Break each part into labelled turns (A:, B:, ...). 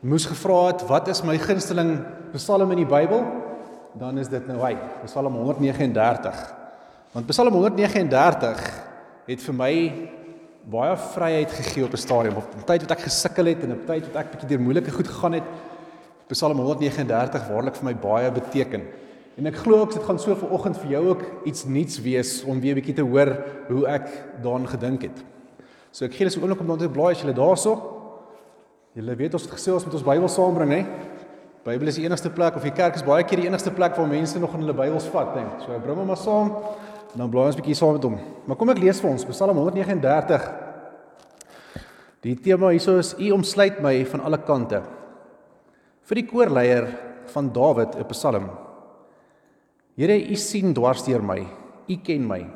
A: moes gevra het wat is my gunsteling Psalm in die Bybel, dan is dit nou hy, Psalm 139. Want Psalm 139 het vir my baie vryheid gegee op 'n stadium op 'n tyd wat ek gesukkel het en op 'n tyd wat ek bietjie deur moeilike goed gegaan het. Psalm 139 waarlik vir my baie beteken. En ek glo ook dit gaan so vanoggend vir jou ook iets nuuts wees om weer 'n bietjie te hoor hoe ek daaraan gedink het. So ek gee julle so 'n oomblik om dan te blaai as julle daarso. Julle weet ons het gesê ons moet ons Bybel saambring, hè? Bybel is die enigste plek of die kerk is baie keer die enigste plek waar mense nog in hulle Bybels vat, dink. So bring hom maar saam en dan blaai ons 'n bietjie saam met hom. Maar kom ek lees vir ons Psalm 139. Die tema hierso is U omsluit my van alle kante. Vir die koorleier van Dawid 'n Psalm. Here, U sien dwars deur my. U ken my.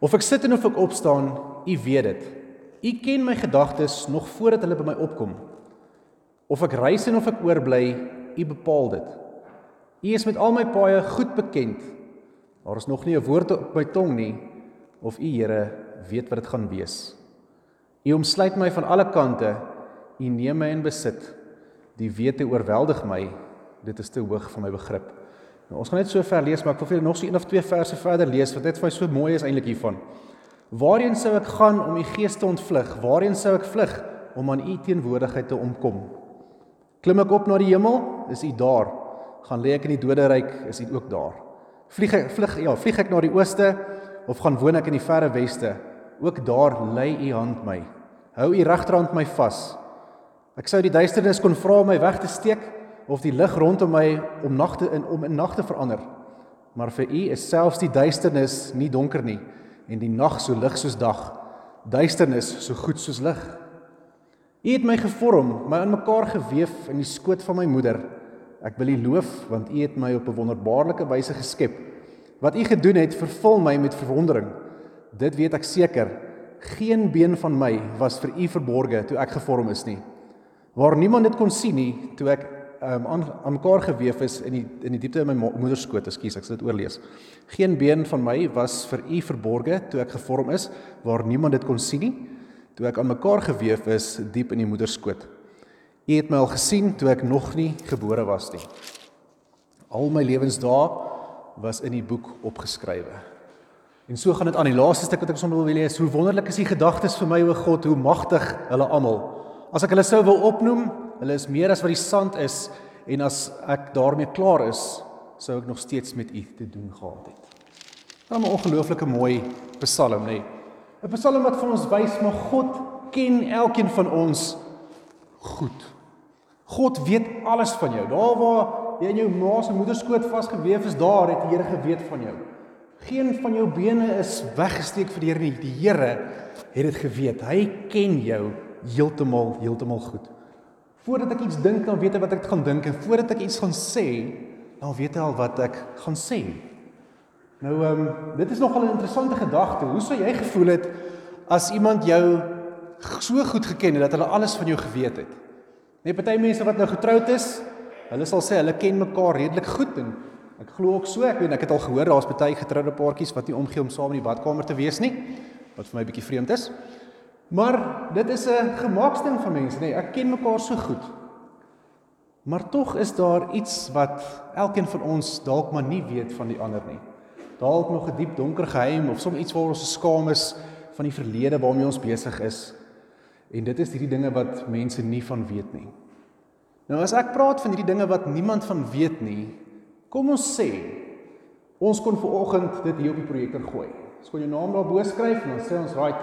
A: Of ek sit en of ek opstaan, U weet dit. U ken my gedagtes nog voordat hulle by my opkom. Of ek reis en of ek oorbly, U bepaal dit. U is met al my paaie goed bekend. Daar is nog nie 'n woord op my tong nie of U Here weet wat dit gaan wees. U omsluit my van alle kante. U neem my in besit. Die wete oorweldig my. Dit is te hoog vir my begrip. Nou, ons gaan net so ver lees, maar ek wil vir julle nog so een of twee verse verder lees wat net vir my so mooi is eintlik hiervan. Waarheen sou ek gaan om u gees te ontvlug? Waarheen sou ek vlug om aan u teenwoordigheid te omkom? Klim ek op na die hemel? Is u daar? Gaan lê ek in die doderyk? Is u ook daar? Vlieg ek vlug ja, vlieg ek na die ooste of gaan woon ek in die verre weste? Ook daar lê u hand my. Hou u regterhand my vas. Ek sou die duisternis kon vra om my weg te steek of die lig rondom my om nagte in om in nagte verander. Maar vir u is selfs die duisternis nie donker nie en die nag so lig soos dag, duisternis so goed soos lig. U het my gevorm, my aan mekaar gewewe in die skoot van my moeder. Ek wil U loof want U het my op 'n wonderbaarlike wyse geskep. Wat U gedoen het, vervul my met verwondering. Dit weet ek seker, geen been van my was vir U verborge toe ek gevorm is nie. Waar niemand dit kon sien nie toe ek um, aan aan mekaar gewewe is in die in die diepte in my moeder se skoot, ekskuus, ek sal dit oorlees. Geen been van my was vir u verborge toe ek gevorm is waar niemand dit kon sien nie, toe ek aan mekaar gewewe is diep in die moeder se skoot. U het my al gesien toe ek nog nie gebore was nie. Al my lewensdae was in die boek opgeskrywe. En so gaan dit aan die laaste stuk wat ek sommer wil lees. Hoe wonderlik is u gedagtes vir my o God, hoe magtig hulle almal. As ek hulle sou wil opnoem, Hulle is meer as wat die sand is en as ek daarmee klaar is, sou ek nog steeds met U te doen gehad het. Wat 'n ongelooflike mooi Psalm, nê. 'n Psalm wat vir ons wys maar God ken elkeen van ons goed. God weet alles van jou. Daar waar jy in jou ma se moederskoot vasgeweef is, daar het die Here geweet van jou. Geen van jou bene is weggesteek vir die Here nie. Die Here het dit geweet. Hy ken jou heeltemal heeltemal goed. Voordat ek iets dink, dan weet hy wat ek gaan dink en voordat ek iets gaan sê, dan weet hy al wat ek gaan sê. Nou ehm um, dit is nogal 'n interessante gedagte. Hoe sou jy gevoel het as iemand jou so goed geken het dat hulle alles van jou geweet het? Net party mense wat nou getroud is, hulle sal sê hulle ken mekaar redelik goed en ek glo ook so. Ek weet ek het al gehoor daar's baie getroude paartjies wat nie omgee om saam in die badkamer te wees nie, wat vir my bietjie vreemd is. Maar dit is 'n gemaaksting van mense, nê. Nee, ek ken mekaar so goed. Maar tog is daar iets wat elkeen van ons dalk maar nie weet van die ander nie. Dalk nog 'n diep donker geheim of soms iets waar ons skaam is van die verlede waarmee ons besig is. En dit is hierdie dinge wat mense nie van weet nie. Nou as ek praat van hierdie dinge wat niemand van weet nie, kom ons sê ons kon ver oggend dit hier op die projektor gooi. Ons kon jou naam daar bo skryf en dan sê ons, "Right,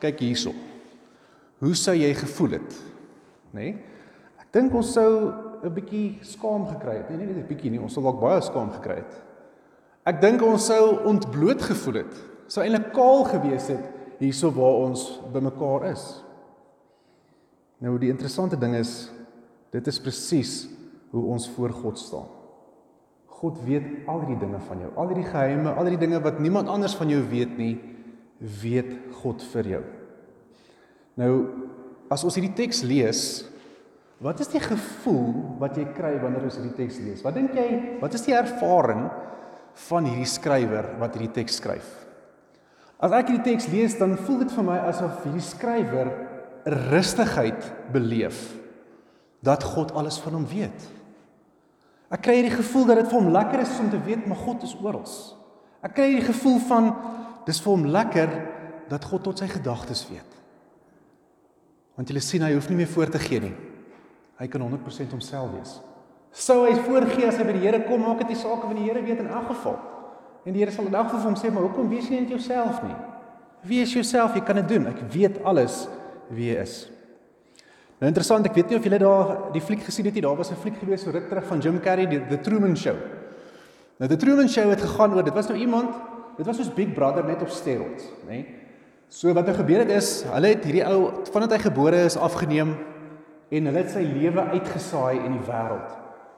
A: kyk hierso. Hoe sou jy gevoel het? Nê? Nee? Ek dink ons sou 'n bietjie skaam gekry het. Nee, nee, net 'n bietjie nie, ons sou dalk baie skaam gekry het. Ek dink ons sou ontbloot gevoel het. Sou eintlik kaal gewees het hierso waar ons bymekaar is. Nou die interessante ding is dit is presies hoe ons voor God staan. God weet al die dinge van jou, al die geheime, al die dinge wat niemand anders van jou weet nie weet God vir jou. Nou as ons hierdie teks lees, wat is die gevoel wat jy kry wanneer ons hierdie teks lees? Wat dink jy, wat is die ervaring van hierdie skrywer wat hierdie teks skryf? As ek hierdie teks lees, dan voel dit vir my asof hierdie skrywer 'n rustigheid beleef. dat God alles van hom weet. Ek kry hierdie gevoel dat dit vir hom lekker is om te weet maar God is oral. Ek kry hierdie gevoel van dis vir hom lekker dat God tot sy gedagtes weet. Want jy sien hy hoef nie meer voor te gee nie. Hy kan 100% homself wees. Sou hy voorgee as hy by die Here kom, maak dit nie saak of die Here weet in elk geval. En die Here sal in elk geval vir hom sê, "Maar hoekom wees jy net jouself nie? Wie is jouself? Jy kan dit doen. Ek weet alles wie jy is." Nou interessant, ek weet nie of julle daar die fliek gesien het nie. Daar was 'n fliek gewees so ruk terug van Jim Carrey, die The Truman Show. Nou The Truman Show het gegaan oor dit was nou iemand, dit was soos Big Brother net op steroids, nê? Nee? So wat het er gebeur het is, hulle het hierdie ou vandat hy gebore is afgeneem en hulle het sy lewe uitgesaai in die wêreld.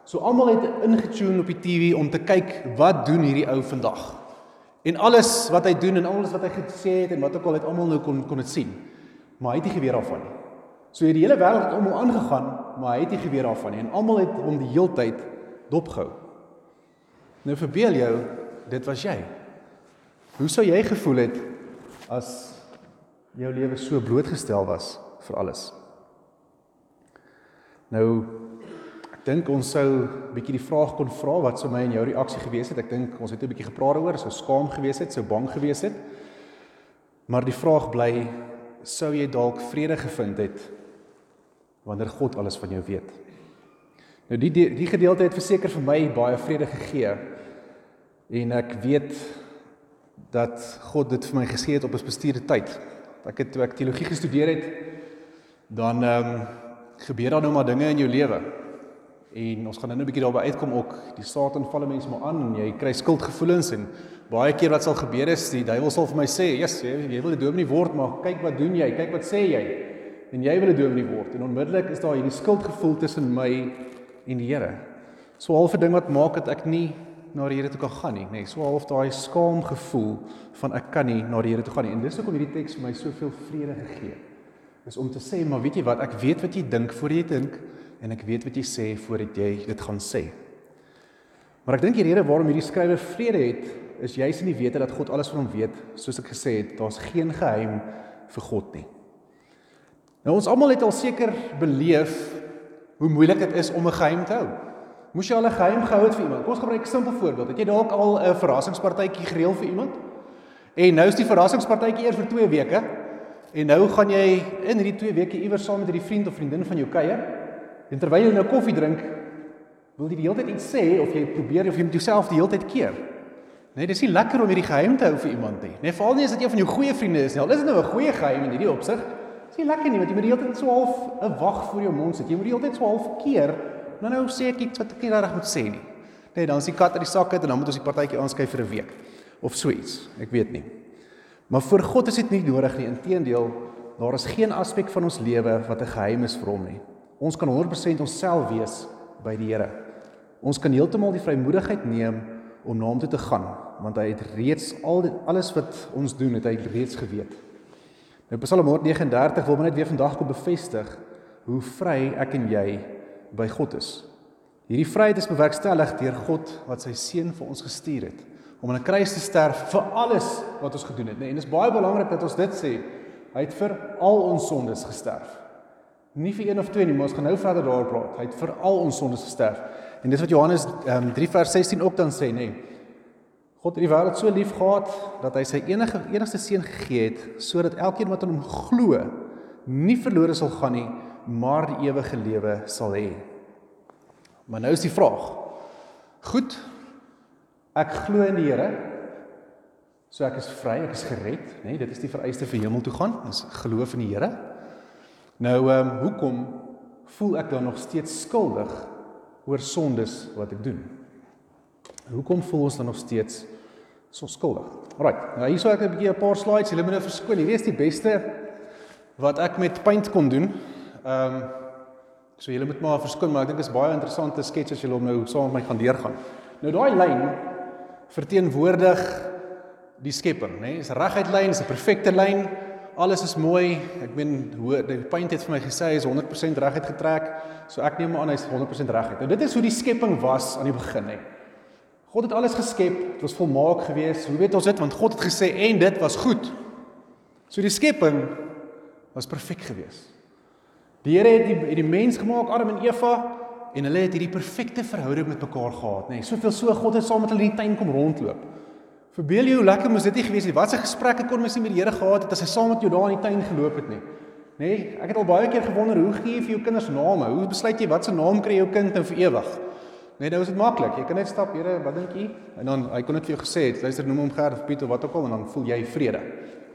A: So almal het ingetune op die TV om te kyk wat doen hierdie ou vandag. En alles wat hy doen en alles wat hy gesê het en wat ook al het almal nou kon kon dit sien. Maar hy het nie geweet daarvan nie. So hierdie hele wêreld het om hom aangegaan, maar hy het nie geweet daarvan nie en almal het hom die heeltyd dopgehou. Nou verbeel jou, dit was jy. Hoe sou jy gevoel het as jou lewe so blootgestel was vir alles? Nou ek dink ons sou 'n bietjie die vraag kon vra wat sou my en jou reaksie gewees het. Ek dink ons het 'n bietjie gepraat daaroor, sou skaam gewees het, sou bang gewees het. Maar die vraag bly, sou jy dalk vrede gevind het wanneer God alles van jou weet. Nou die die, die gedeelte het verseker vir my baie vrede gegee. En ek weet dat God dit vir my gesê het op 'n bestuurde tyd. Ek het toe ek teologie gestudeer het, dan ehm um, gebeur daar nou maar dinge in jou lewe. En ons gaan nou 'n bietjie daarby uitkom ook. Die Satan val mense maar aan en jy kry skuldgevoelens en baie keer wat sal gebeur is die duiwel sal vir my sê, "Jesus, jy, jy wil 'n dominee word, maar kyk wat doen jy? Kyk wat sê jy?" en jy wil 'n dominee word en onmiddellik is daar hierdie skuldgevoel tussen my en die Here. So 'n ding wat maak dat ek nie na die Here toe kan gaan nie, nê. Nee, so half daai skaam gevoel van ek kan nie na die Here toe gaan nie. En dis hoekom hierdie teks vir my soveel vrede gegee. Is om te sê, maar weet jy wat, ek weet wat jy dink voor jy dink en ek weet wat jy sê voordat jy dit gaan sê. Maar ek dink die rede waarom hierdie skrywer vrede het, is juis in die wete dat God alles van hom weet, soos ek gesê het, daar's geen geheim vir God nie. Nou ons almal het al seker beleef hoe moeilik dit is om 'n geheim te hou. Moes jy al 'n geheim gehou het vir iemand? Kom ons gebruik 'n simpel voorbeeld. Het jy dalk al 'n verrassingspartytjie gereël vir iemand? En nou is die verrassingspartytjie eers vir 2 weke. En nou gaan jy in hierdie 2 weke iewers saam met hierdie vriend of vriendin van jou kuier. En terwyl jy nou koffie drink, wil jy die hele tyd iets sê of jy probeer of jy met jouself die hele tyd keer. Nee, dis nie lekker om hierdie geheim te hou vir iemand nie. Nee, veral nie as dit een van jou goeie vriende is nie. Al is dit nou 'n goeie geheim in hierdie opsig, Dis nie lekker nie want jy moet die hele tyd so half 'n wag voor jou mond sit. Jy moet die hele tyd so half keer. Nou nou sê ek iets wat ek nie reg moet sê nie. Nee, dan is die kat uit die sak uit en dan moet ons die partytjie aanskuif vir 'n week of so iets. Ek weet nie. Maar vir God is dit nie nodig nie. Inteendeel, daar is geen aspek van ons lewe wat 'n geheim is vir hom nie. Ons kan 100% onsself wees by die Here. Ons kan heeltemal die vrymoedigheid neem om na hom toe te gaan, want hy het reeds al dit alles wat ons doen, het hy reeds geweet. Nou Psalm 139 wil my net weer vandag kom bevestig hoe vry ek en jy by God is. Hierdie vryheid is bewerkstellig deur God wat sy seun vir ons gestuur het om aan 'n kruis te sterf vir alles wat ons gedoen het, nee. En dit is baie belangrik dat ons dit sê. Hy het vir al ons sondes gesterf. Nie vir een of twee nie, maar ons gaan nou verder daaroor praat. Hy het vir al ons sondes gesterf. En dis wat Johannes um, 3 vers 16 ook dan sê, nê. Nee. God het die wêreld so lief gehad dat hy sy enige enigste seun gegee het sodat elkeen wat aan hom glo nie verlore sal gaan nie, maar die ewige lewe sal hê. Maar nou is die vraag. Goed. Ek glo in die Here. So ek is vry, ek is gered, nê? Nee, dit is die vereiste vir hemel toe gaan, is geloof in die Here. Nou ehm um, hoekom voel ek dan nog steeds skuldig oor sondes wat ek doen? Hoekom voel ons dan nog steeds so skuldig? Alraai. Nou hier sou ek 'n bietjie 'n paar slides, julle moet nou verskoon. Hierdie is die beste wat ek met paint kon doen. Ehm um, so julle moet maar verskoon, maar ek dink dit is baie interessante skets as julle hom nou saam met my gaan deurgaan. Nou daai lyn verteenwoordig die skepping, né? Nee? Is reguit lyn, is 'n perfekte lyn. Alles is mooi. Ek meen hoe die paint het vir my gesê hy is 100% reguit getrek. So ek neem aan hy's 100% reguit. Nou dit is hoe die skepping was aan die begin, hè. Nee. God het alles geskep, dit was volmaak geweest. Hoe weet ons dit? Want God het gesê en dit was goed. So die skepping was perfek geweest. Die Here het die, het die mens gemaak, Adam en Eva, en hulle het hierdie perfekte verhouding met mekaar gehad, nê. Nee, soveel so God het saam met hulle in die tuin kom rondloop. Verbeel jy hoe lekker moes dit nie gewees het? Wat 'n gesprekke kon mens nie met die Here gehad het as hy saam met jou daar in die tuin geloop het nie. Nê? Nee, ek het al baie keer gewonder hoe gee jy vir jou kinders name? Hoe besluit jy wat se naam kry jou kind nou vir ewig? Nee, nou is dit maklik. Jy kan net stap, Here, wat dink jy? En dan hy kon dit vir jou gesê het, luister, noem hom Gert of Piet of wat ook al en dan voel jy vrede.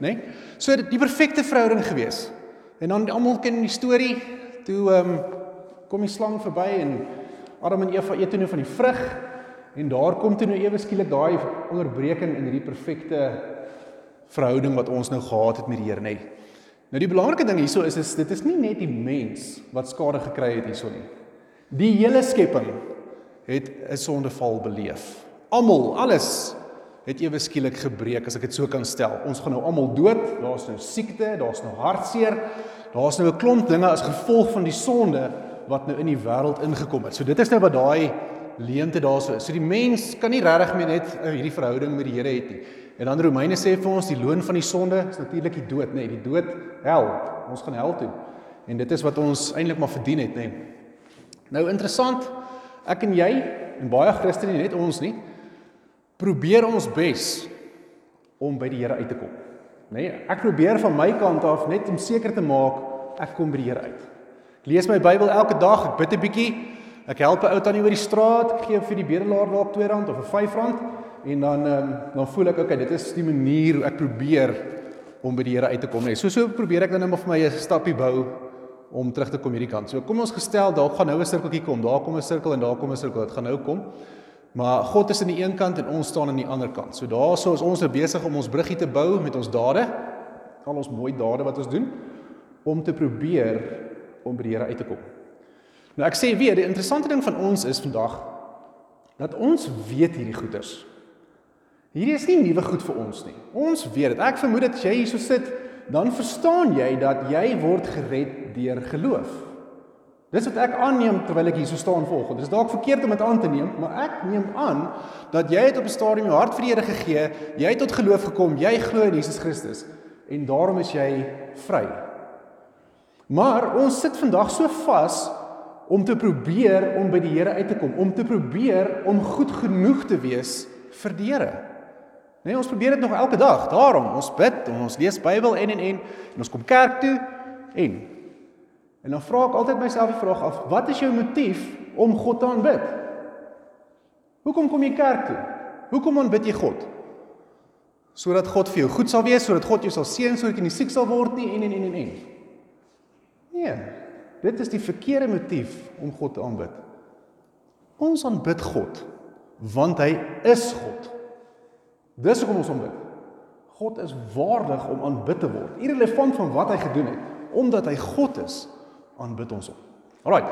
A: Nê? Nee? So die perfekte verhouding gewees. En dan almal ken die storie toe ehm um, kom die slang verby en Adam en Eva eet toe nou van die vrug en daar kom toe nou ewe skielik daai onderbreking in hierdie perfekte verhouding wat ons nou gehad het met die Here, nê. Nou die belangrike ding hierso is is dit is nie net die mens wat skade gekry het hierso nie. Die hele skepping het 'n sondeval beleef. Almal, alles het ewe skielik gebreek as ek dit so kan stel. Ons gaan nou almal dood. Daar's nou siekte, daar's nou hartseer. Daar's nou 'n klomp dinge as gevolg van die sonde wat nou in die wêreld ingekom het. So dit is nou wat daai leemte daarso is. So die mens kan nie regtig meer net uh, hierdie verhouding met die Here hê nie. En dan Romeine sê vir ons die loon van die sonde is natuurlik die dood, nê, nee, die dood, hel. Ons gaan hel toe. En dit is wat ons eintlik maar verdien het, nê. Nee. Nou interessant, ek en jy en baie Christene, net ons nie, probeer ons bes om by die Here uit te kom. Nê? Nee, ek probeer van my kant af net om seker te maak ek kom by die Here uit. Ek lees my Bybel elke dag, ek bid 'n bietjie, Ek help 'n ou tannie oor die straat, gee vir die bedelaar dalk R2 of R5 en dan um, dan voel ek okay, dit is die manier hoe ek probeer om by die Here uit te kom net. So so probeer ek dan net vir my 'n stappie bou om terug te kom hierdie kant. So kom ons gestel, daar gaan nou 'n sirkeltjie kom. Daar kom 'n sirkel en daar kom 'n sirkel. Dit gaan nou kom. Maar God is aan die een kant en ons staan aan die ander kant. So daaroor is ons nou besig om ons bruggie te bou met ons dade. Al ons mooi dade wat ons doen om te probeer om by die Here uit te kom. Nou ek sê weer, die interessante ding van ons is vandag dat ons weet hierdie goeders. Hierdie is nie nuwe goed vir ons nie. Ons weet dit. Ek vermoed dat jy hier so sit, dan verstaan jy dat jy word gered deur geloof. Dis wat ek aanneem terwyl ek hier so staan volgens. Dis dalk verkeerd om dit aan te neem, maar ek neem aan dat jy het op 'n stadium jou hart vir die Here gegee, jy het tot geloof gekom, jy glo in Jesus Christus en daarom is jy vry. Maar ons sit vandag so vas om te probeer om by die Here uit te kom, om te probeer om goed genoeg te wees vir die Here. Nee, ons probeer dit nog elke dag. Daarom, ons bid, ons lees Bybel en en en en ons kom kerk toe en en dan vra ek altyd myself die vraag af, wat is jou motief om God te aanbid? Hoekom kom jy kerk toe? Hoekom aanbid jy God? Sodat God vir jou goed sal wees, sodat God jou sal seën, sodat jy nie siek sal word nie en en en en en. Nee, Dit is die verkeerde motief om God te aanbid. Ons aanbid God want hy is God. Dis hoekom ons aanbid. God is waardig om aanbid te word. Irrelevant van wat hy gedoen het, omdat hy God is, aanbid ons hom. Alraai.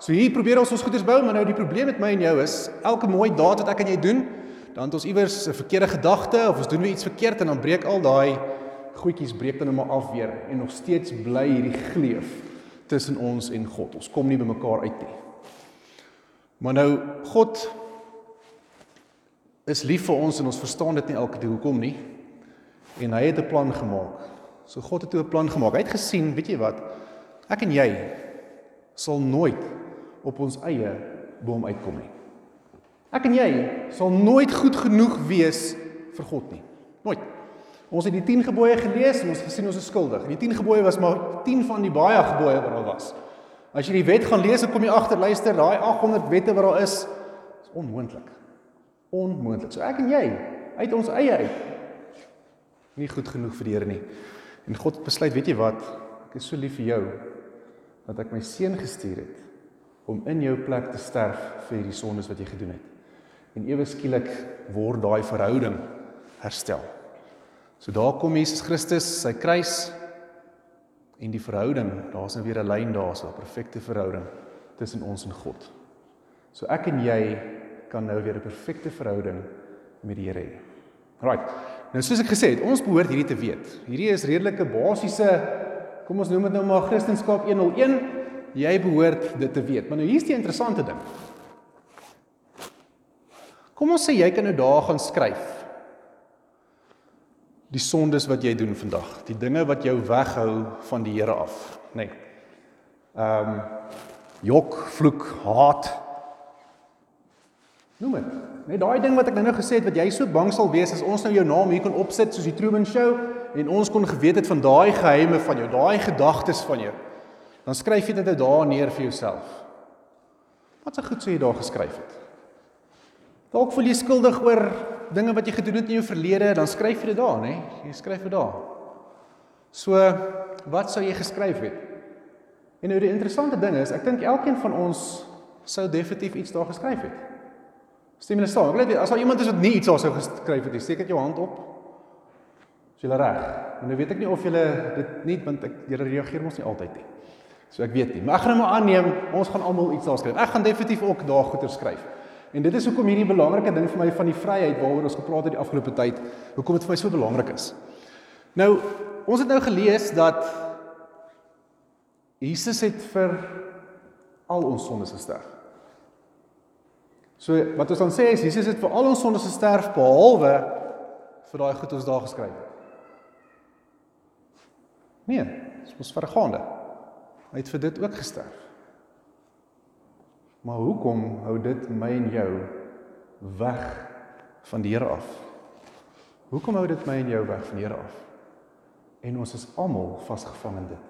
A: So hier probeer ons ons goeders bou, maar nou die probleem met my en jou is, elke mooi daad wat ek en jy doen, dan het ons iewers 'n verkeerde gedagte of ons doen weer iets verkeerd en dan breek al daai goedjies breek dan nou maar af weer en nog steeds bly hierdie gleuf tussen ons en God. Ons kom nie by mekaar uit nie. Maar nou God is lief vir ons en ons verstaan dit nie elke keer hoekom nie. En hy het 'n plan gemaak. So God het 'n plan gemaak. Hy het gesien, weet jy wat? Ek en jy sal nooit op ons eie boom uitkom nie. Ek en jy sal nooit goed genoeg wees vir God nie. Nooit. Ons het die 10 gebooie gelees en ons gesien ons is skuldig. Die 10 gebooie was maar 10 van die baie gebooie wat daar was. As jy die wet gaan lees, dan kom jy agter, luister, daai 800 wette wat daar is, is onmoontlik. Onmoontlik. So ek en jy uit ons eie uit nie goed genoeg vir die Here nie. En God besluit, weet jy wat? Ek is so lief vir jou dat ek my seun gestuur het om in jou plek te sterf vir hierdie sondes wat jy gedoen het. En ewe skielik word daai verhouding herstel. So daar kom Jesus Christus, sy kruis en die verhouding, daar's nou weer 'n lyn daar, so 'n perfekte verhouding tussen ons en God. So ek en jy kan nou weer 'n perfekte verhouding met die Here hê. Right. Nou soos ek gesê het, ons behoort hierdie te weet. Hierdie is redelike basiese kom ons noem dit nou maar Christendom 101. Jy behoort dit te weet. Maar nou hier's die interessante ding. Kom ons sê jy kan nou daar gaan skryf die sondes wat jy doen vandag, die dinge wat jou weghou van die Here af, nê. Nee. Ehm um, jok, vloek, haat. Noem dit. Net daai ding wat ek nou nou gesê het wat jy so bang sal wees as ons nou jou naam hier kon opsit soos die Truman Show en ons kon geweet het van daai geheime van jou, daai gedagtes van jou. Dan skryf jy dit daar neer vir jouself. Wat se goed sê jy daar geskryf het? Dalk voel jy skuldig oor dinge wat jy gedoen het in jou verlede, dan skryf jy dit daar, nê? Jy skryf dit daar. So, wat sou jy geskryf het? En nou die interessante ding is, ek dink elkeen van ons sou definitief iets daar geskryf het. Stem julle saam? Ek weet as daar iemand is wat nie iets daar sou geskryf het nie, steek net jou hand op. Is jy reg? Maar nou weet ek nie of julle dit nie want ek julle reageer mos nie altyd nie. So ek weet nie, maar ek gaan nou maar aanneem ons gaan almal iets daar skryf. Ek gaan definitief ook daar goeie skryf. En dit is hoekom hierdie belangrike ding vir my van die vryheid waaroor ons gepraat het die afgelope tyd, hoekom dit vir my so belangrik is. Nou, ons het nou gelees dat Jesus het vir al ons sondes gesterf. So wat ons dan sê is Jesus het vir al ons sondes gesterf behalwe vir daai goed ons daar geskryf het. Nee, dit was vergaande. Hy het vir dit ook gesterf. Maar hoekom hou dit my en jou weg van die Here af? Hoekom hou dit my en jou weg van die Here af? En ons is almal vasgevang in dit.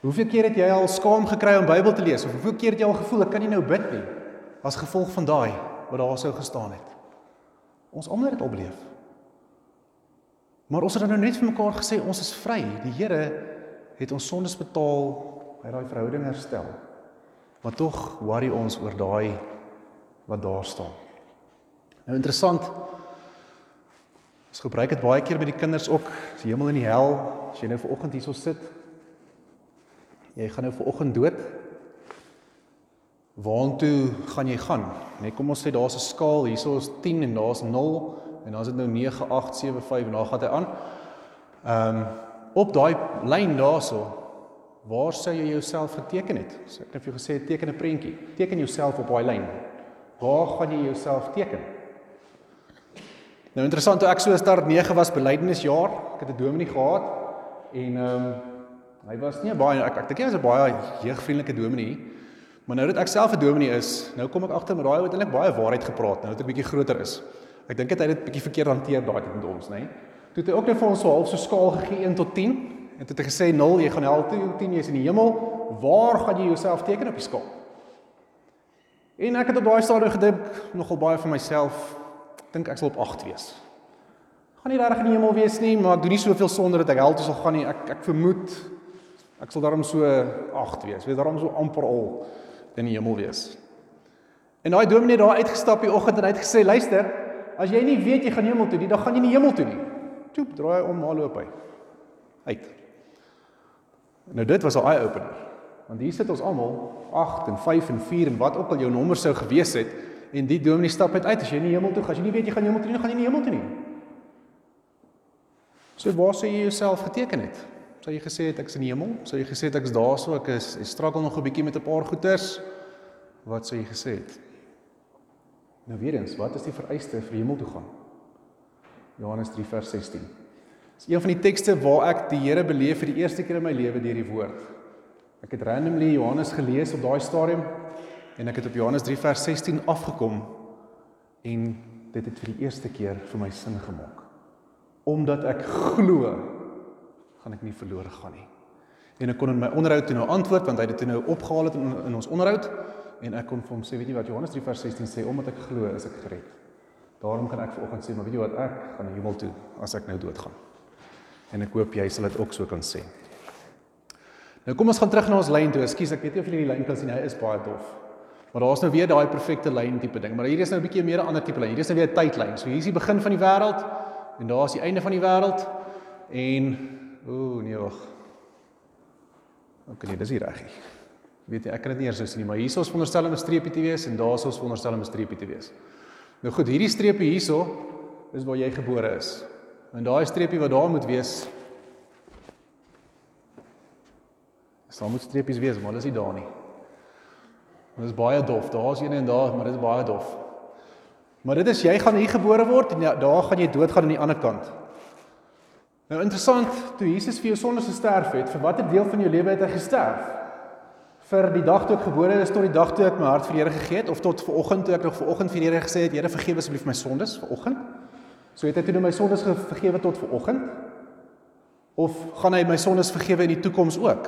A: Hoeveel keer het jy al skaam gekry om Bybel te lees of hoeveel keer het jy al gevoel ek kan nie nou bid nie as gevolg van daai wat daar sou gestaan het? Ons almal het dit al beleef. Maar ons het nou net vir mekaar gesê ons is vry. Die Here het ons sondes betaal, hy daai verhouding herstel. Maar tog worry ons oor daai wat daar staan. Nou interessant. Ons gebruik dit baie keer by die kinders ook, die hemel en die hel. As jy nou ver oggend hierso sit, jy gaan nou vanoggend dood. Waartoe gaan jy gaan? Net kom ons sê daar's 'n skaal, hierso is 10 en daar's 0 en dan is dit nou 9 8 7 5 en dan gaan hy aan. Ehm um, op daai lyn daarso, waar sou jy jouself geteken het? So ek het vir jou gesê teken 'n prentjie. Teken jouself op daai lyn. Waar gaan jy jouself teken? Nou interessant, ek so start 9 was belydenisjaar, ek het 'n dominee gehad en ehm um, Hy was nie baie ek ek dink hy was 'n baie jeugvriendelike dominee. Maar nou dat ek self 'n dominee is, nou kom ek agter met daai het eintlik baie waarheid gepraat nou dat ek bietjie groter is. Ek dink hy het dit bietjie verkeerd hanteer daai tyd met ons, nê. Toe het hy ook net vir ons so half so skaal gegee 1 tot 10 en toe het hy gesê 0, jy gaan hel toe, 10 jy's in die hemel. Waar gaan jy jouself teken op die skaal? En ek het op daai stadium gedink nogal baie vir myself. Ek dink ek sal op 8 wees. Gaan nie reg in die hemel wees nie, maar ek doen nie soveel sonder dat ek hel toe sal gaan nie. Ek ek vermoed Ek sal daarom so 8 wees. Wees daarom so amper al in die hemel wees. En daai dominee daar uitgestap die oggend en hy het gesê: "Luister, as jy nie weet jy gaan hemel toe nie, dan gaan jy nie hemel toe nie." Toep, draai om, maar loop hy. Uit. Nou dit was 'n eye opener. Want hier sit ons almal 8 en 5 en 4 en wat ook al jou nommer sou gewees het en die dominee stap uit uit as jy nie hemel toe gaan, as jy nie weet jy gaan hemel toe nie, gaan jy nie hemel toe nie. So waar sê jy jouself geteken het? Sou jy gesê het ek's in die hemel? Sou jy gesê het ek's daarso, ek is ek struggle nog 'n bietjie met 'n paar goeters? Wat sou jy gesê het? Nou weer eens, wat is die vereiste vir hemel toe gaan? Johannes 3 vers 16. Dis een van die tekste waar ek die Here beleef vir die eerste keer in my lewe deur die woord. Ek het randomly Johannes gelees op daai stadium en ek het op Johannes 3 vers 16 afgekom en dit het vir die eerste keer vir my sin gemaak. Omdat ek glo gaan ek nie verlore gaan nie. En ek kon in my onderhoud toe nou antwoord want hy het dit nou opgehaal het in, in ons onderhoud en ek kon vir hom sê weet jy wat Johannes 3 vers 16 sê omdat ek glo is ek gered. Daarom kan ek vanoggend sê maar weet jy wat ek gaan na hemel toe as ek nou doodgaan. En ek hoop jy sal dit ook so kan sê. Nou kom ons gaan terug na ons lyn toe. Ekskuus, ek weet nie of julle die lyn kan sien hy is baie dof. Maar daar's nou weer daai perfekte lyn tipe ding, maar hier is nou 'n bietjie meer 'n ander tipe lyn. Hier is nou weer 'n tydlyn. So hier is die begin van die wêreld en daar is die einde van die wêreld en Ooh, nee wag. OK, nee, dis nie reg nie. Weet jy, ek kan dit nie eers so sien nie, maar hierso is veronderstel om 'n streepie te wees en daarso is veronderstel om 'n streepie te wees. Nou goed, hierdie streepie hierso is waar jy gebore is. En daai streepie wat daar moet wees Daar moet streepies wees, maar dis nie daar nie. Dit is baie dof. Daar's een en daar, maar dit is baie dof. Maar dit is jy gaan hier gebore word en ja, daar gaan jy doodgaan aan die ander kant. Nou interessant, toe Jesus vir jou sondes gesterf het, vir watter deel van jou lewe het hy gesterf? Vir die dag toe ek gebore is tot die dag toe ek my hart vir die Here gegee het of tot ver oggend toe ek nog ver oggend vir die Here gesê het Here vergewe asseblief my sondes ver oggend. So het hy toe nou my sondes vergewe tot ver oggend of gaan hy my sondes vergewe in die toekoms ook?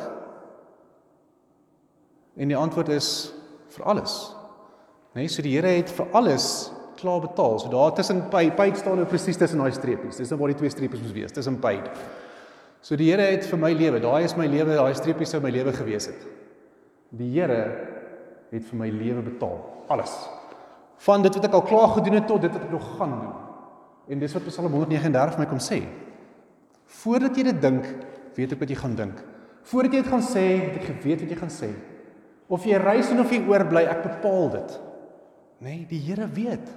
A: En die antwoord is vir alles. Nee, so die Here het vir alles klaar betaal. So daar tussen paid paid staan nou presies tussen daai streepies. Dis nou waar die twee streepies moet wees, tussen paid. So die Here het vir my lewe, daai is my lewe, daai streepies sou my lewe gewees het. Die Here het vir my lewe betaal, alles. Van dit wat ek al klaar gedoen het tot dit wat ek nog gaan doen. En dis wat Psalm 139 vir my kom sê. Voordat jy dit dink, weet ek wat jy gaan dink. Voordat jy dit gaan sê, het ek geweet wat jy gaan sê. Of jy reis en of jy oorbly, ek bepaal dit. Nee, die Here weet.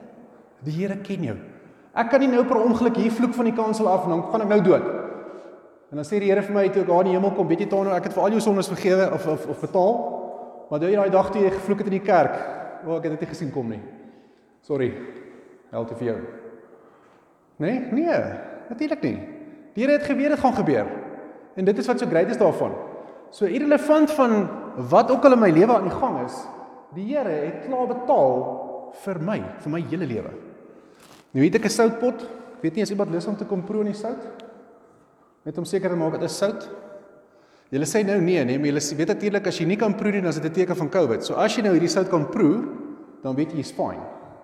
A: Die Here ken jou. Ek kan nie nou per ongeluk hier vloek van die kansel af en dan gaan ek nou dood. En dan sê die Here vir my toe ek daar in die hemel kom, weet jy toe ek het vir al jou sondes vergewe of of of betaal. Maar jy daai dag toe jy gevloek het in die kerk, o, ek het dit nie gesien kom nie. Sorry. Help te vir jou. Nee, nee, natuurlik nie. Die Here het geweet dit gaan gebeur. En dit is wat so great is daarvan. So irrelevant van wat ook al in my lewe aan die gang is, die Here het klaar betaal vir my, vir my hele lewe. Nou weet ek 'n soutpot, ek weet nie as iemand lus om te kom proe in die sout. Net om seker te maak dit is sout. Julle sê nou nee, nee, maar julle weet natuurlik as jy nie kan proe nie, dan is dit 'n teken van COVID. So as jy nou hierdie sout kan proe, dan weet jy jy's fine.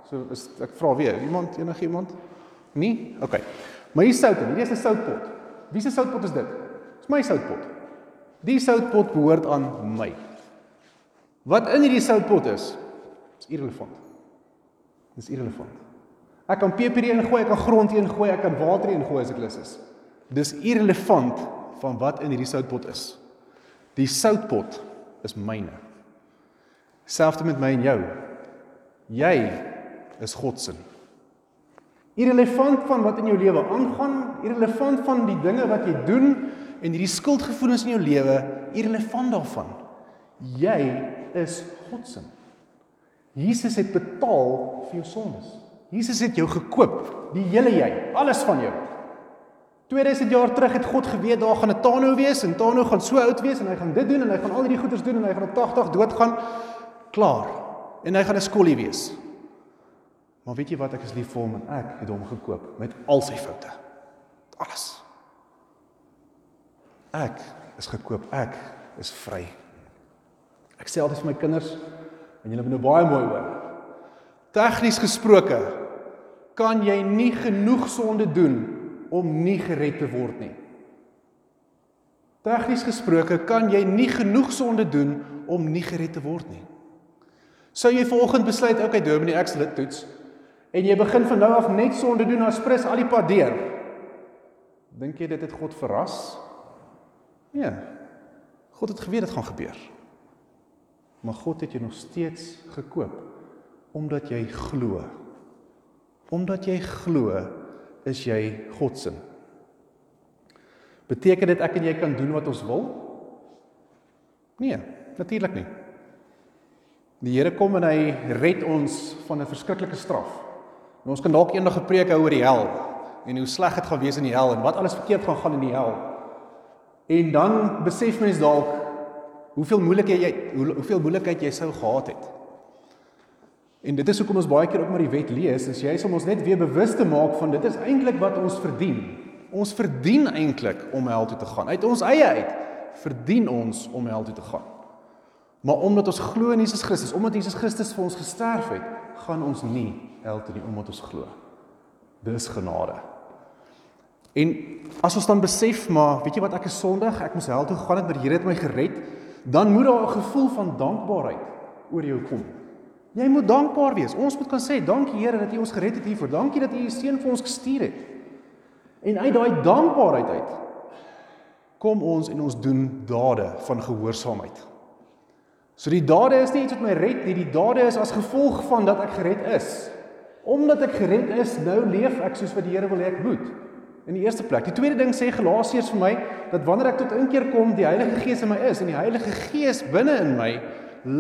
A: So is ek vra weer, iemand enige iemand? Nie? OK. Maar hier sout, hierdie is 'n soutpot. Wie se soutpot is dit? Dis my soutpot. Die soutpot behoort aan my. Wat in hierdie soutpot is, is irrelevant. Dis irrelevant. Ek kan peper in gooi, ek kan grond in gooi, ek kan water in gooi as ek lus is. Dis irrelevant van wat in hierdie soutpot is. Die soutpot is myne. Selfs met my en jou. Jy is God se. Irrelevant van wat in jou lewe aangaan, irrelevant van die dinge wat jy doen en hierdie skuldgevoelens in jou lewe, irrelevant daarvan. Jy is God se. Jesus het betaal vir jou sondes. Jesus het jou gekoop, die hele jy, alles van jou. 2000 jaar terug het God geweet daar gaan 'n Tano wees en Tano gaan so oud wees en hy gaan dit doen en hy gaan al hierdie goeders doen en hy gaan op 80 doodgaan. Klaar. En hy gaan 'n skollie wees. Maar weet jy wat ek is lief vir hom en ek het hom gekoop met al sy foute. Alles. Ek is gekoop, ek is vry. Ek sê altyd vir my kinders en julle moet nou baie mooi hoor. Tegnies gesproke kan jy nie genoeg sonde doen om nie gered te word nie. Tegnies gesproke kan jy nie genoeg sonde doen om nie gered te word nie. Sou jy vanoggend besluit, okay, Dominee, ek sal dit toets en jy begin van nou af net sonde doen, dan sprys al die pad deur. Dink jy dit het God verras? Nee. God het geweet dit gaan gebeur. Maar God het jou nog steeds gekoop omdat jy glo. Omdat jy glo, is jy God se. Beteken dit ek en jy kan doen wat ons wil? Nee, natuurlik nie. Die Here kom en hy red ons van 'n verskriklike straf. En ons kan dalk eendag 'n preek hou oor die hel en hoe sleg dit gaan wees in die hel en wat alles verkeerd gaan gaan in die hel. En dan besef mens dalk hoeveel moeilikheid jy hoe, hoeveel moeilikheid jy sou gehad het. En dit is hoekom ons baie keer ook maar die wet lees, is jy om ons net weer bewus te maak van dit is eintlik wat ons verdien. Ons verdien eintlik om hel toe te gaan. Uit ons eie uit verdien ons om hel toe te gaan. Maar omdat ons glo in Jesus Christus, omdat Jesus Christus vir ons gesterf het, gaan ons nie hel toe nie omdat ons glo. Dis genade. En as ons dan besef maar, weet jy wat ek is sondig, ek moes hel toe gegaan het, maar die Here het my gered, dan moet daar 'n gevoel van dankbaarheid oor jou kom. Jy moet dankbaar wees. Ons moet kan sê, dankie Here dat U ons gered het hiervoor. Dankie dat U U seun vir ons gestuur het. En uit daai dankbaarheid uit kom ons en ons doen dade van gehoorsaamheid. So die dade is nie iets wat my red nie, die dade is as gevolg van dat ek gered is. Omdat ek gered is, nou leef ek soos wat die Here wil hê ek moet. In die eerste plek. Die tweede ding sê Galasiërs vir my dat wanneer ek tot inkeer kom, die Heilige Gees in my is en die Heilige Gees binne in my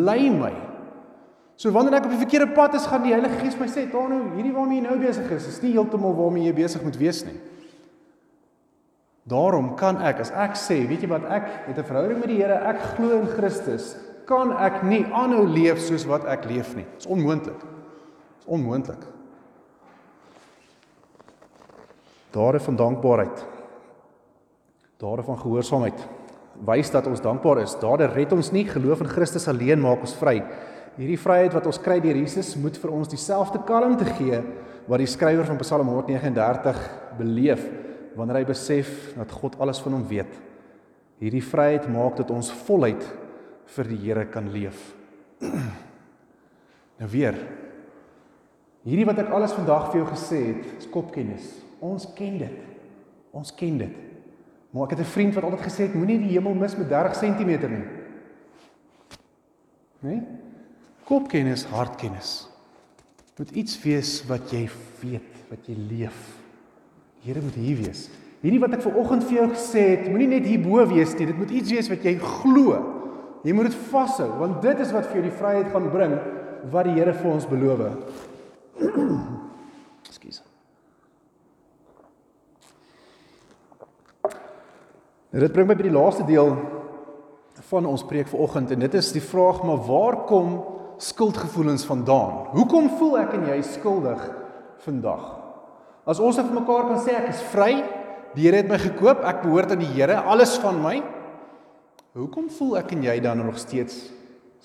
A: lei my. So wanneer ek op die verkeerde pad is, gaan die Heilige Gees my sê, "Tano, hierdie waarmee jy nou besig is, is nie heeltemal waarmee jy besig moet wees nie." Daarom kan ek as ek sê, weet jy wat, ek het 'n verhouding met die Here, ek glo in Christus, kan ek nie aanhou leef soos wat ek leef nie. Dit is onmoontlik. Dit is onmoontlik. Dade van dankbaarheid. Dade van gehoorsaamheid wys dat ons dankbaar is. Dade red ons nie, geloof in Christus alleen maak ons vry. Hierdie vryheid wat ons kry deur Jesus moet vir ons dieselfde kalmte gee wat die skrywer van Psalm 139 beleef wanneer hy besef dat God alles van hom weet. Hierdie vryheid maak dat ons voluit vir die Here kan leef. Nou weer. Hierdie wat ek alles vandag vir jou gesê het, is kopkennis. Ons ken dit. Ons ken dit. Maar ek het 'n vriend wat altyd gesê het moenie die hemel mis met 30 cm nie. Nee? Kopkennis, hartkennis. Moet iets wees wat jy weet, wat jy leef. Here moet hier wees. Hierdie wat ek ver oggend vir jou gesê het, moenie net hierbo wees nie. Dit moet iets wees wat jy glo. Jy moet dit vashou want dit is wat vir jou die vryheid gaan bring wat die Here vir ons beloof. Ekskuus. Nou dit bring my by die laaste deel van ons preek vanoggend en dit is die vraag maar waar kom skuldgevoelens vandaan? Hoekom voel ek en jy skuldig vandag? As ons vir mekaar kan sê ek is vry, die Here het my gekoop, ek behoort aan die Here, alles van my. Hoekom voel ek en jy dan nog steeds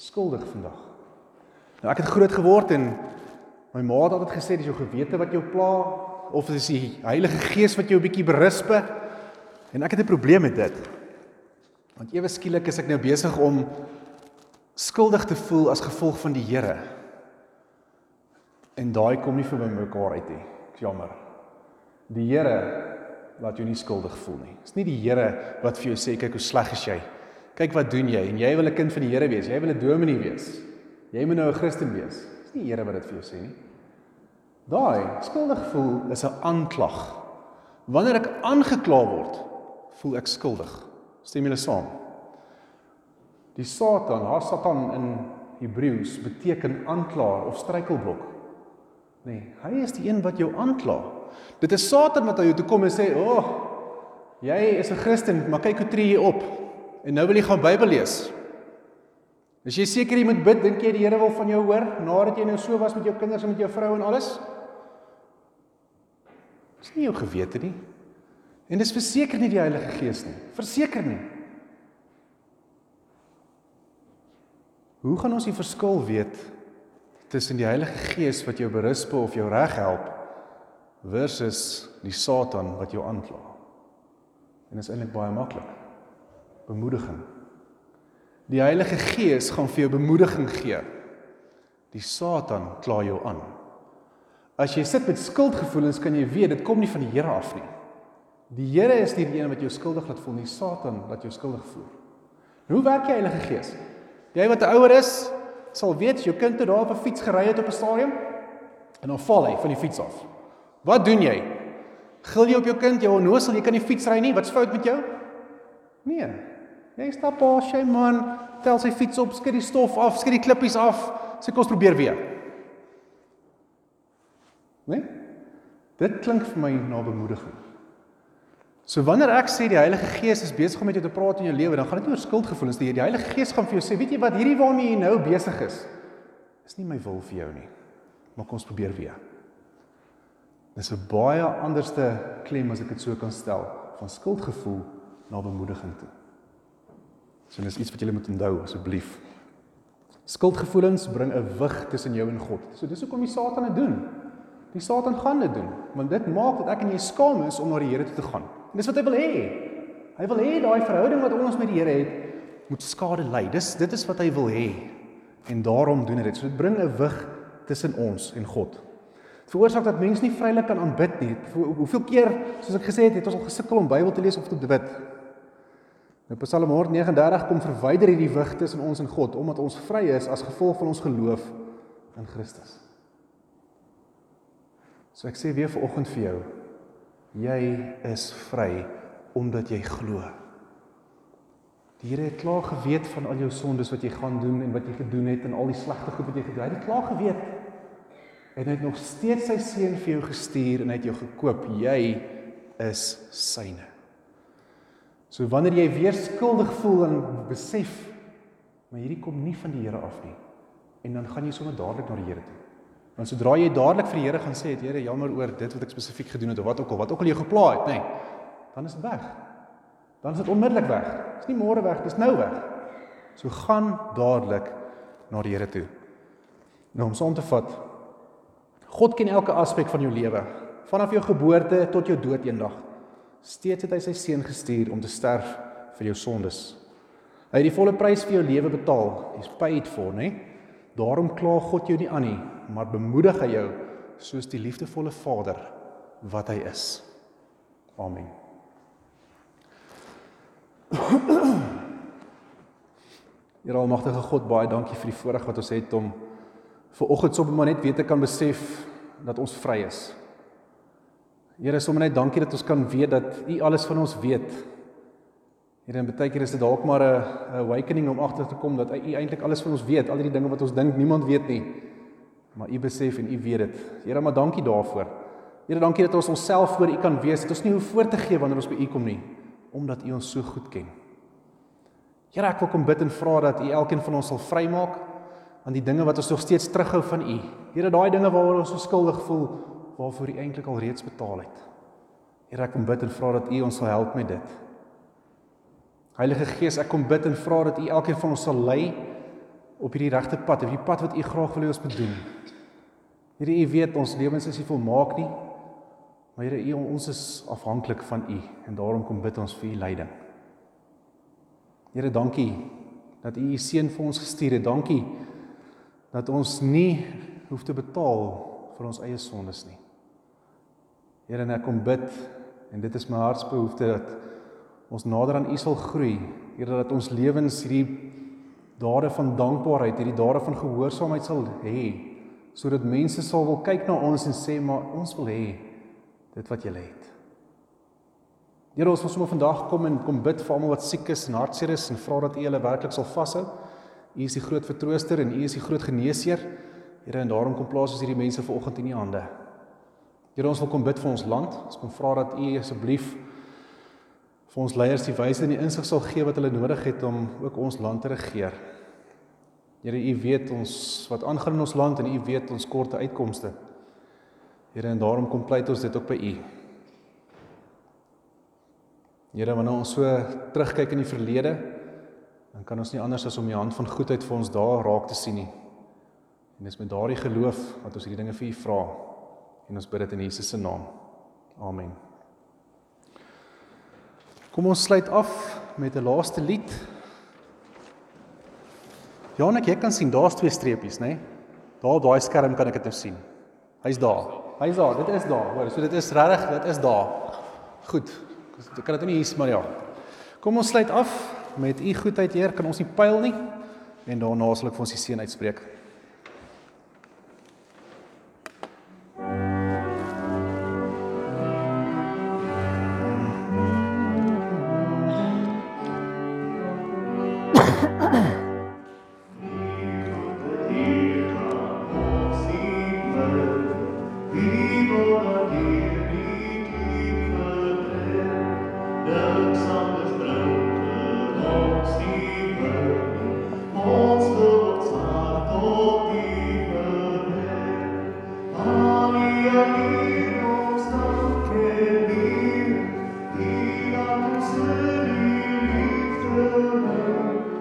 A: skuldig vandag? Nou ek het groot geword en my ma het altyd gesê dis jou gewete wat jou pla of dis die Heilige Gees wat jou 'n bietjie berisp. En ek het 'n probleem met dit. Want ewe skielik is ek nou besig om skuldig te voel as gevolg van die Here. En daai kom nie vir my mekaar uit nie. Ek jammer. Die Here laat jou nie skuldig voel nie. Dis nie die Here wat vir jou sê kyk hoe sleg is jy. Kyk wat doen jy en jy wil 'n kind van die Here wees. Jy wil 'n dominee wees. Jy moet nou 'n Christen wees. Dis nie die Here wat dit vir jou sê nie. Daai skuldig voel is 'n aanklag. Wanneer ek aangekla word, voel ek skuldig. Stem julle saam? Die Satan, haar Satan in Hebreëus beteken aanklaer of struikelblok. Nee, hy is die een wat jou aankla. Dit is Satan wat aan jou toe kom en sê, "O, oh, jy is 'n Christen, maar kyk hoe tree jy op." En nou wil jy gaan Bybel lees. Is jy seker jy moet bid? Dink jy die Here wil van jou hoor nadat jy nou so was met jou kinders en met jou vrou en alles? Dis nie jou gewete nie. En dis verseker nie die Heilige Gees nie. Verseker nie. Hoe gaan ons die verskil weet tussen die Heilige Gees wat jou berisp of jou reg help versus die Satan wat jou aankla? En dit is eintlik baie maklik. Bemoediging. Die Heilige Gees gaan vir jou bemoediging gee. Die Satan kla jou aan. As jy sit met skuldgevoelens, kan jy weet dit kom nie van die Here af nie. Die Here is nie die een wat jou skuldig laat voel nie, Satan laat jou skuldig voel. Hoe werk die Heilige Gees? Jy wat 'n ouer is, sal weet jou kind het daar op 'n fiets gery het op 'n stadium en dan val hy van die fiets af. Wat doen jy? Gil jy op jou kind, jy onnosel, jy kan nie fiets ry nie. Wat's fout met jou? Nee. Jy stap op, sy man, tel sy fiets op, skud die stof af, skud die klippies af, sê kos probeer weer. Nee? Dit klink vir my na bemoediging. So wanneer ek sê die Heilige Gees is besig om met jou te praat in jou lewe, dan gaan dit nie oor skuldgevoelens nie. Die Heilige Gees gaan vir jou sê, weet jy wat, hierdie waarmee jy nou besig is, is nie my wil vir jou nie. Maar kom ons probeer weer. Dis 'n baie anderste klem as ek dit so kan stel, van skuldgevoel na bemoediging toe. So dis iets wat jy moet onthou asseblief. Skuldgevoelens bring 'n wig tussen jou en God. So dis hoekom die Satan dit doen. Die Satan gaan dit doen, want dit maak dat ek en jy skaam is om na die Here toe te gaan. En dis wat hy wil hê. Hy wil hê daai verhouding wat ons met die Here het, moet skade ly. Dis dit is wat hy wil hê. En daarom doen hy dit. So dit bring 'n wig tussen ons en God. Dit veroorsaak dat mense nie vrylik kan aanbid nie. Hoeveel keer, soos ek gesê het, het ons al gesukkel om Bybel te lees of te bid. Nou Psalm 139 kom verwyder hierdie wig tussen ons en God omdat ons vry is as gevolg van ons geloof in Christus. So ek sê weer vir oggend vir jou, jy is vry omdat jy glo. Die Here het klaar geweet van al jou sondes wat jy gaan doen en wat jy gedoen het en al die slegte goed wat jy gedoen het. Hy het klaar geweet. En hy het nog steeds sy seun vir jou gestuur en hy het jou gekoop. Jy is syne. So wanneer jy weer skuldig voel en besef Maar hierdie kom nie van die Here af nie. En dan gaan jy sommer dadelik na die Here toe. Want sodra jy dadelik vir die Here gaan sê, "Het Here, jammer oor dit wat ek spesifiek gedoen het of wat ook al, wat ook al jy gepla het, nê." Nee, dan is dit weg. Dan is dit onmiddellik weg. Dit is nie môre weg, dit is nou weg. So gaan dadelik na die Here toe. Nou om saam te vat. God ken elke aspek van jou lewe, vanaf jou geboorte tot jou dood eendag. Steeds het hy sy seun gestuur om te sterf vir jou sondes. Hy het die volle prys vir jou lewe betaal. He's paid for, né? Daarom kla God jou nie aan nie, maar bemoedig hy jou soos die liefdevolle Vader wat hy is. Amen. Here almagtige God, baie dankie vir die voorreg wat ons het om ver oggend sommer net weer te kan besef dat ons vry is. Here, sommer net dankie dat ons kan weet dat U alles van ons weet. Here, en baie keer is dit dalk maar 'n awakening om agter te kom dat U eintlik alles van ons weet, al die dinge wat ons dink niemand weet nie. Maar U besef en U weet dit. Here, maar dankie daarvoor. Here, dankie dat ons onsself voor U kan wees. Dat ons nie hoef voor te gee wanneer ons by U kom nie, omdat U ons so goed ken. Here, ek wil kom bid en vra dat U elkeen van ons sal vrymaak aan die dinge wat ons nog steeds terughou van U. Here, daai dinge waaroor ons so skuldig voel, waarvoor U eintlik al reeds betaal het. Here, ek kom bid en vra dat U ons sal help met dit. Heilige Gees, ek kom bid en vra dat U elkeen van ons sal lei op hierdie regte pad, op hierdie pad wat U graag wil hê ons moet doen. Here, U weet ons lewens is nie volmaak nie. Maar Here, U ons is afhanklik van U en daarom kom bid ons vir U leiding. Here, dankie dat U U seun vir ons gestuur het. Dankie dat ons nie hoef te betaal vir ons eie sondes nie. Here, en ek kom bid en dit is my hartsbehoefte dat ons nader aan U sal groei. Here, dat ons lewens hierdie dade van dankbaarheid, hierdie dade van gehoorsaamheid sal hê sodat mense sal wil kyk na ons en sê maar ons wil hê dit wat jy het. Here ons wil sommer vandag kom en kom bid vir almal wat siek is en hartseer is en vra dat U hulle werklik sal vashou. U is die groot vertrooster en U is die groot geneesheer. Here en daarom kom plaas ons hierdie mense vanoggend in U hande. Here ons wil kom bid vir ons land. Ons kom vra dat U asseblief vir ons leiers die wysheid en die insig sal gee wat hulle nodig het om ook ons land te regeer. Here, U weet ons wat aangaan in ons land en U weet ons korte uitkomste. Here, en daarom kom pleit ons dit ook by U. Here, wanneer ons so terugkyk in die verlede, dan kan ons nie anders as om U hand van goedheid vir ons daar raak te sien nie. En dis met daardie geloof wat ons hierdie dinge vir U vra. En ons bid dit in Jesus se naam. Amen. Kom ons sluit af met 'n laaste lied. Janek, jy kan sien daar's twee streepies, né? Nee? Daar op daai skerm kan ek dit nou sien. Hy's daar. Hy's daar. Dit is daar. Hoor, so dit is regtig, dit is daar. Goed. Ek kan dit nie hier maar ja. Kom ons sluit af met u goedheid, Heer. Kan ons nie pyl nie? En daarna sal ek vir ons die seën uitspreek.